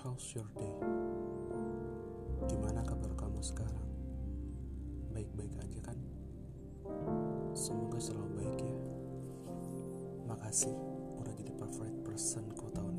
How's your day? Gimana kabar kamu sekarang? Baik-baik aja kan? Semoga selalu baik ya. Makasih udah jadi perfect person ku tahun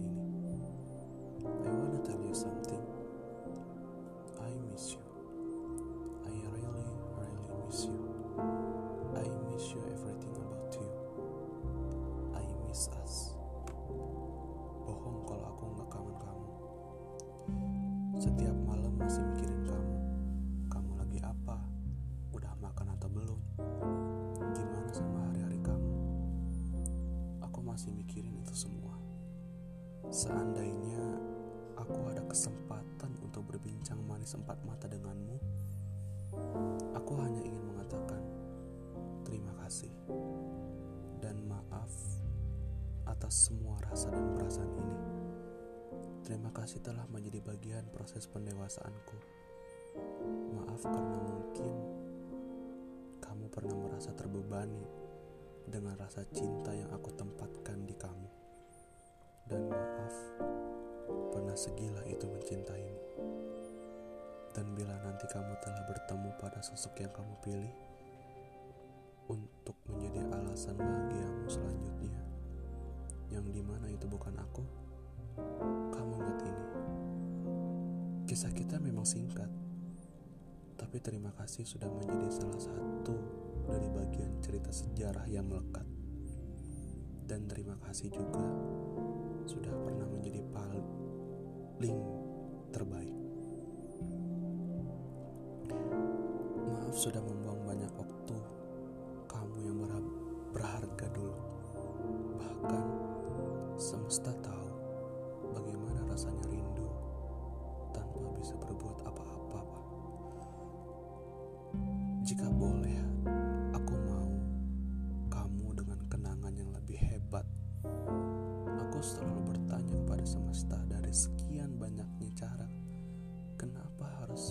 Seandainya aku ada kesempatan untuk berbincang manis empat mata denganmu, aku hanya ingin mengatakan terima kasih dan maaf atas semua rasa dan perasaan ini. Terima kasih telah menjadi bagian proses pendewasaanku. Maaf karena mungkin kamu pernah merasa terbebani dengan rasa cinta yang aku tempatkan di kamu. Dan maaf, segila itu mencintaimu. Dan bila nanti kamu telah bertemu pada sosok yang kamu pilih untuk menjadi alasan bahagiamu selanjutnya, yang di mana itu bukan aku, kamu ingat ini. Kisah kita memang singkat, tapi terima kasih sudah menjadi salah satu dari bagian cerita sejarah yang melekat. Dan terima kasih juga paling terbaik. Maaf sudah membuang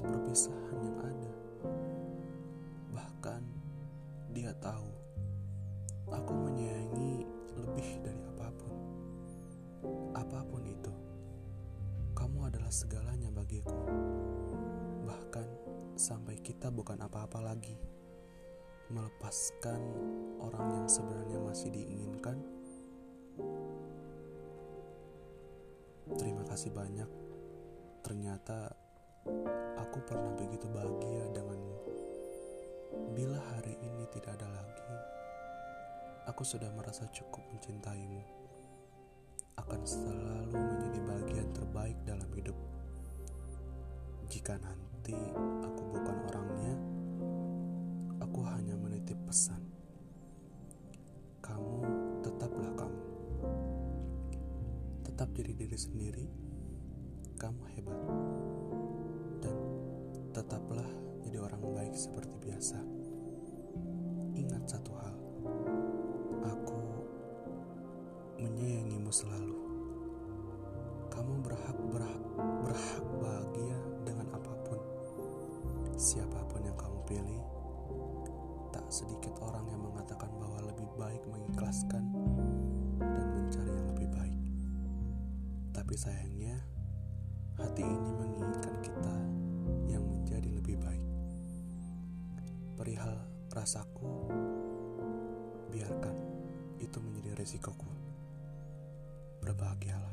perpisahan yang ada? Bahkan dia tahu aku menyayangi lebih dari apa pun. Apa pun itu, kamu adalah segalanya bagiku. Bahkan sampai kita bukan apa-apa lagi. Melepaskan orang yang sebenarnya masih diinginkan. Terima kasih banyak. Ternyata aku pernah begitu bahagia denganmu. Bila hari ini tidak ada lagi, aku sudah merasa cukup mencintaimu. Akan selalu menjadi bagian terbaik dalam hidup. Jika nanti aku bukan orangnya, aku hanya menitip pesan. Kamu tetaplah kamu. Tetap jadi diri sendiri. Kamu hebat. Tetaplah jadi orang baik seperti biasa. Ingat satu hal. Aku menyayangimu selalu. Kamu berhak berhak berhak bahagia dengan apa pun. Siapa pun yang kamu pilih, tak sedikit orang yang mengatakan bahwa lebih baik mengikhlaskan dan mencari yang lebih baik. Tapi sayangnya, hati ini menginginkan kita Perihal rasaku, biarkan itu menjadi resikoku. Berbahagialah.